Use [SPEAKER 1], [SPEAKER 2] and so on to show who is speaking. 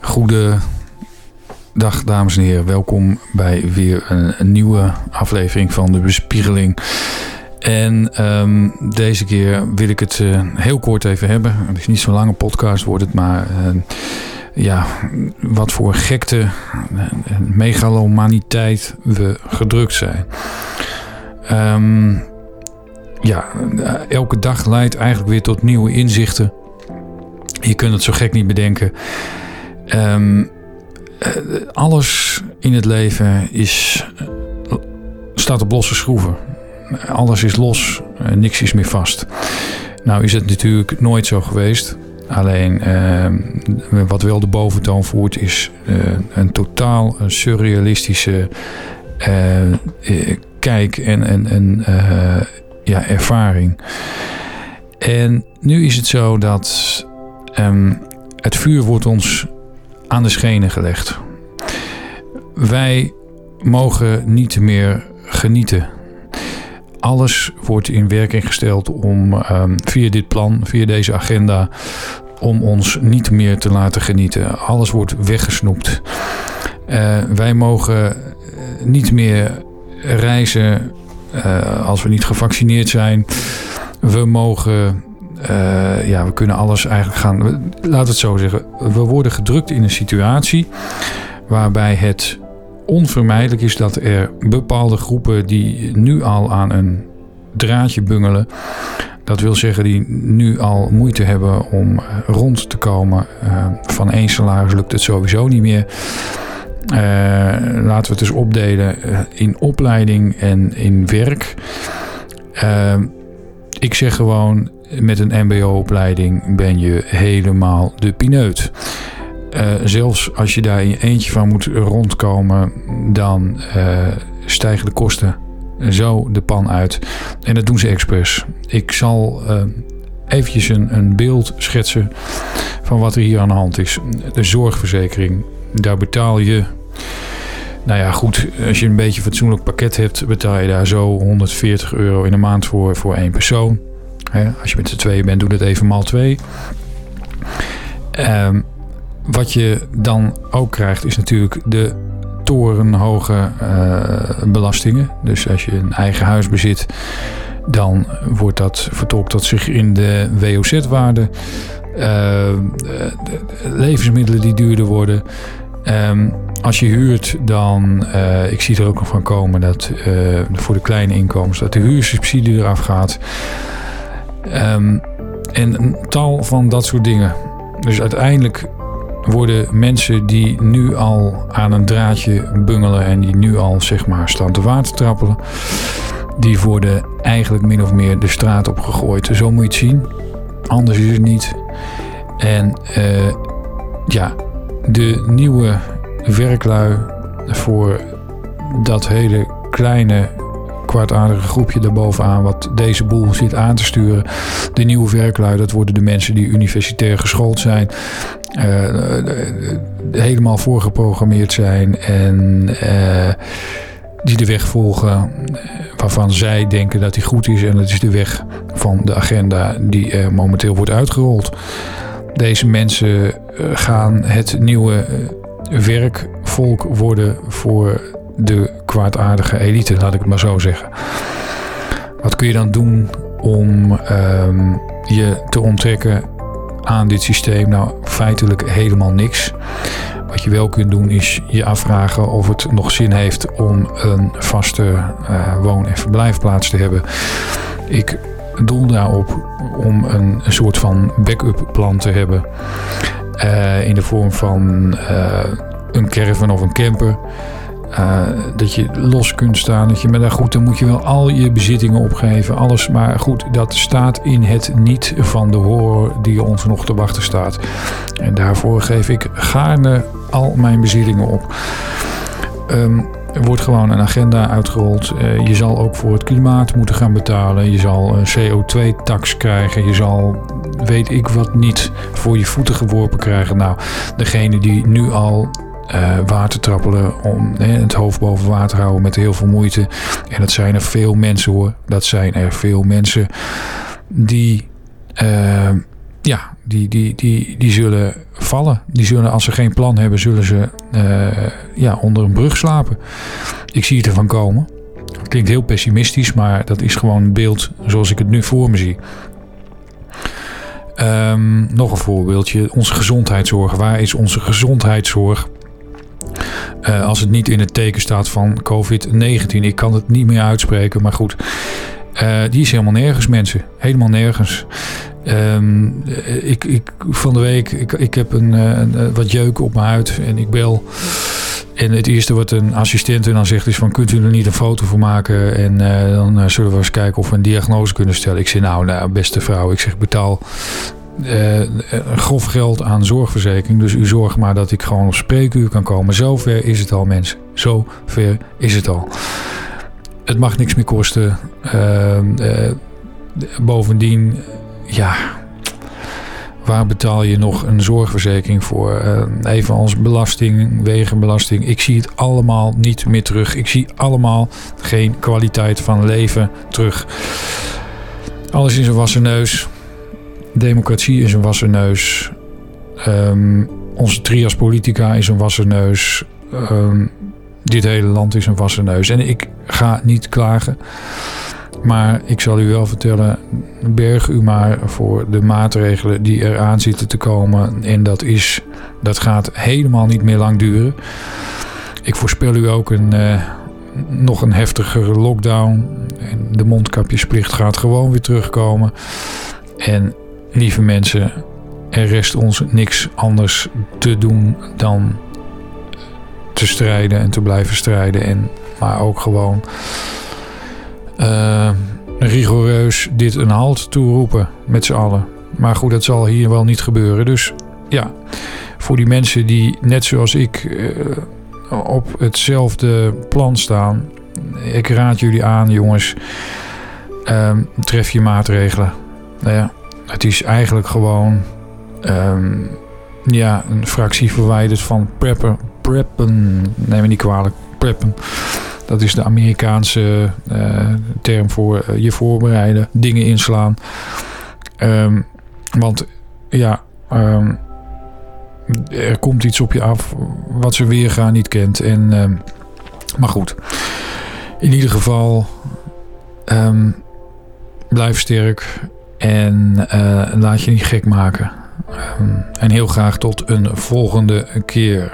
[SPEAKER 1] Goede dag, dames en heren. Welkom bij weer een, nieuwe aflevering van de Bespiegeling. En ehm, deze keer wil ik het eh, heel kort even hebben. Het is niet zo'n lange podcast, wordt het, maar uh, ja, wat voor gekte, en megalomaniteit we gedrukt zijn. Ehm, ja, elke dag leidt eigenlijk weer tot nieuwe inzichten. Je kunt het zo gek niet bedenken. Ehm, eh, alles in het leven is, staat op losse schroeven. Alles is los, niks is meer vast. Nou is het natuurlijk nooit zo geweest. Alleen uh, wat wel de boventoon voert is uh, een totaal surrealistische kijk en, en, en ja, ervaring. En nu is het zo dat um, het vuur wordt ons aan de schenen gelegd. Wij mogen niet meer genieten. Alles wordt in werking gesteld om um, via dit plan, via deze agenda, om ons niet meer te laten genieten. Alles wordt weggesnoept. Uh, wij mogen niet meer reizen uh, als we niet gevaccineerd zijn. We mogen uh, ja, we kunnen alles eigenlijk gaan. Laat het zo zeggen. We worden gedrukt in een situatie waarbij het onvermijdelijk is dat er bepaalde groepen die nu al aan een draadje bungelen. Dat wil zeggen die nu al moeite hebben om rond te komen. Uh, van één salaris lukt het sowieso niet meer. Laten we het dus opdelen in opleiding en in werk. Ik zeg gewoon, met een MBO-opleiding ben je helemaal de pineut. Uh, zelfs als je daar in je eentje van moet rondkomen, dan uh, stijgen de kosten zo de pan uit. En dat doen ze expres. Ik zal uh, eventjes een, een beeld schetsen van wat er hier aan de hand is. De zorgverzekering, daar betaal je nou ja, goed, als je een beetje een fatsoenlijk pakket hebt, betaal je daar zo 140 euro in de maand voor, voor één persoon. Als je met z'n tweeën bent, doe dat even maal twee. Um, wat je dan ook krijgt, is natuurlijk de torenhoge uh, belastingen. Dus als je een eigen huis bezit, dan wordt dat vertolkt tot zich in de WOZ-waarde. Uh, levensmiddelen die duurder worden. Um, als je huurt, dan, uh, ik zie er ook nog van komen dat voor de kleine inkomens, dat de huursubsidie eraf gaat. Um, en een tal van dat soort dingen. Dus uiteindelijk worden mensen die nu al aan een draadje bungelen en die nu al zeg maar staan te water trappelen, die worden eigenlijk min of meer de straat op gegooid. Zo moet je het zien. Anders is het niet. En uh, ja, de nieuwe werklui voor dat hele kleine kwaadaardige groepje daarbovenaan wat deze boel zit aan te sturen. De nieuwe werklui, dat worden de mensen die universitair geschoold zijn. Uh, helemaal voorgeprogrammeerd zijn en uh, die de weg volgen waarvan zij denken dat die goed is. En dat is de weg van de agenda die er momenteel wordt uitgerold. Deze mensen gaan het nieuwe werkvolk worden voor de kwaadaardige elite, laat ik het maar zo zeggen. Wat kun je dan doen om um, je te onttrekken aan dit systeem? Nou, feitelijk helemaal niks. Wat je wel kunt doen is je afvragen of het nog zin heeft om een vaste uh, woon- en verblijfplaats te hebben. Ik doel daarop om een, soort van backup plan te hebben. Uh, in de vorm van uh, een caravan of een camper. Uh, dat je los kunt staan. Dat je, maar dan goed, dan moet je wel al je bezittingen opgeven. Alles. Maar goed, dat staat in het niet van de horror die ons nog te wachten staat. En daarvoor geef ik gaarne al mijn bezittingen op. Um, er wordt gewoon een agenda uitgerold. Uh, je zal ook voor het klimaat moeten gaan betalen. Je zal een CO2-tax krijgen. Je zal, weet ik wat niet, voor je voeten geworpen krijgen. Nou, degene die nu al uh, water trappelen, om het hoofd boven water houden met heel veel moeite. En dat zijn er veel mensen hoor. Dat zijn er veel mensen die uh, ja, die, die, die, die zullen vallen. Die zullen, als ze geen plan hebben, zullen ze ja, onder een brug slapen. Ik zie het ervan komen. Klinkt heel pessimistisch, maar dat is gewoon een beeld zoals ik het nu voor me zie. Um, nog een voorbeeldje. Onze gezondheidszorg. Waar is onze gezondheidszorg? Uh, als het niet in het teken staat van COVID-19. Ik kan het niet meer uitspreken, maar goed. Uh, die is helemaal nergens, mensen. Helemaal nergens. Um, ik, ik, van de week, ik, ik heb een, wat jeuk op mijn huid en ik bel en het eerste wat een assistent dan zegt is van... kunt u er niet een foto van maken? En dan zullen we eens kijken of we een diagnose kunnen stellen. Ik zeg nou, nou beste vrouw, ik zeg betaal grof geld aan zorgverzekering. Dus u zorgt maar dat ik gewoon op spreekuur kan komen. Zover is het al mensen. Zover is het al. Het mag niks meer kosten. bovendien, ja Waar betaal je nog een zorgverzekering voor? Uh, even als belasting, wegenbelasting. Ik zie het allemaal niet meer terug. Ik zie allemaal geen kwaliteit van leven terug. Alles is een wassen neus. Democratie is een wassen neus. Um, onze trias politica is een wassen neus. Um, dit hele land is een wassen neus. En ik ga niet klagen. Maar ik zal u wel vertellen, berg u maar voor de maatregelen die eraan zitten te komen. En dat, is, dat gaat helemaal niet meer lang duren. Ik voorspel u ook een, uh, nog een heftigere lockdown. En de mondkapjesplicht gaat gewoon weer terugkomen. En lieve mensen, er rest ons niks anders te doen dan te strijden en te blijven strijden. En, maar ook gewoon uh, rigoureus dit een halt toeroepen met z'n allen. Maar goed, dat zal hier wel niet gebeuren. Dus ja, voor die mensen die net zoals ik uh, op hetzelfde plan staan. Ik raad jullie aan, jongens. Uh, tref je maatregelen. Nou ja, het is eigenlijk gewoon um, ja, een fractie verwijderd van preppen. Preppen, neem me niet kwalijk. Preppen. Dat is de Amerikaanse uh, term voor uh, je voorbereiden, dingen inslaan. Um, want ja, um, er komt iets op je af wat ze weergaan niet kent. En, maar goed, in ieder geval blijf sterk en uh, laat je niet gek maken. en heel graag tot een volgende keer.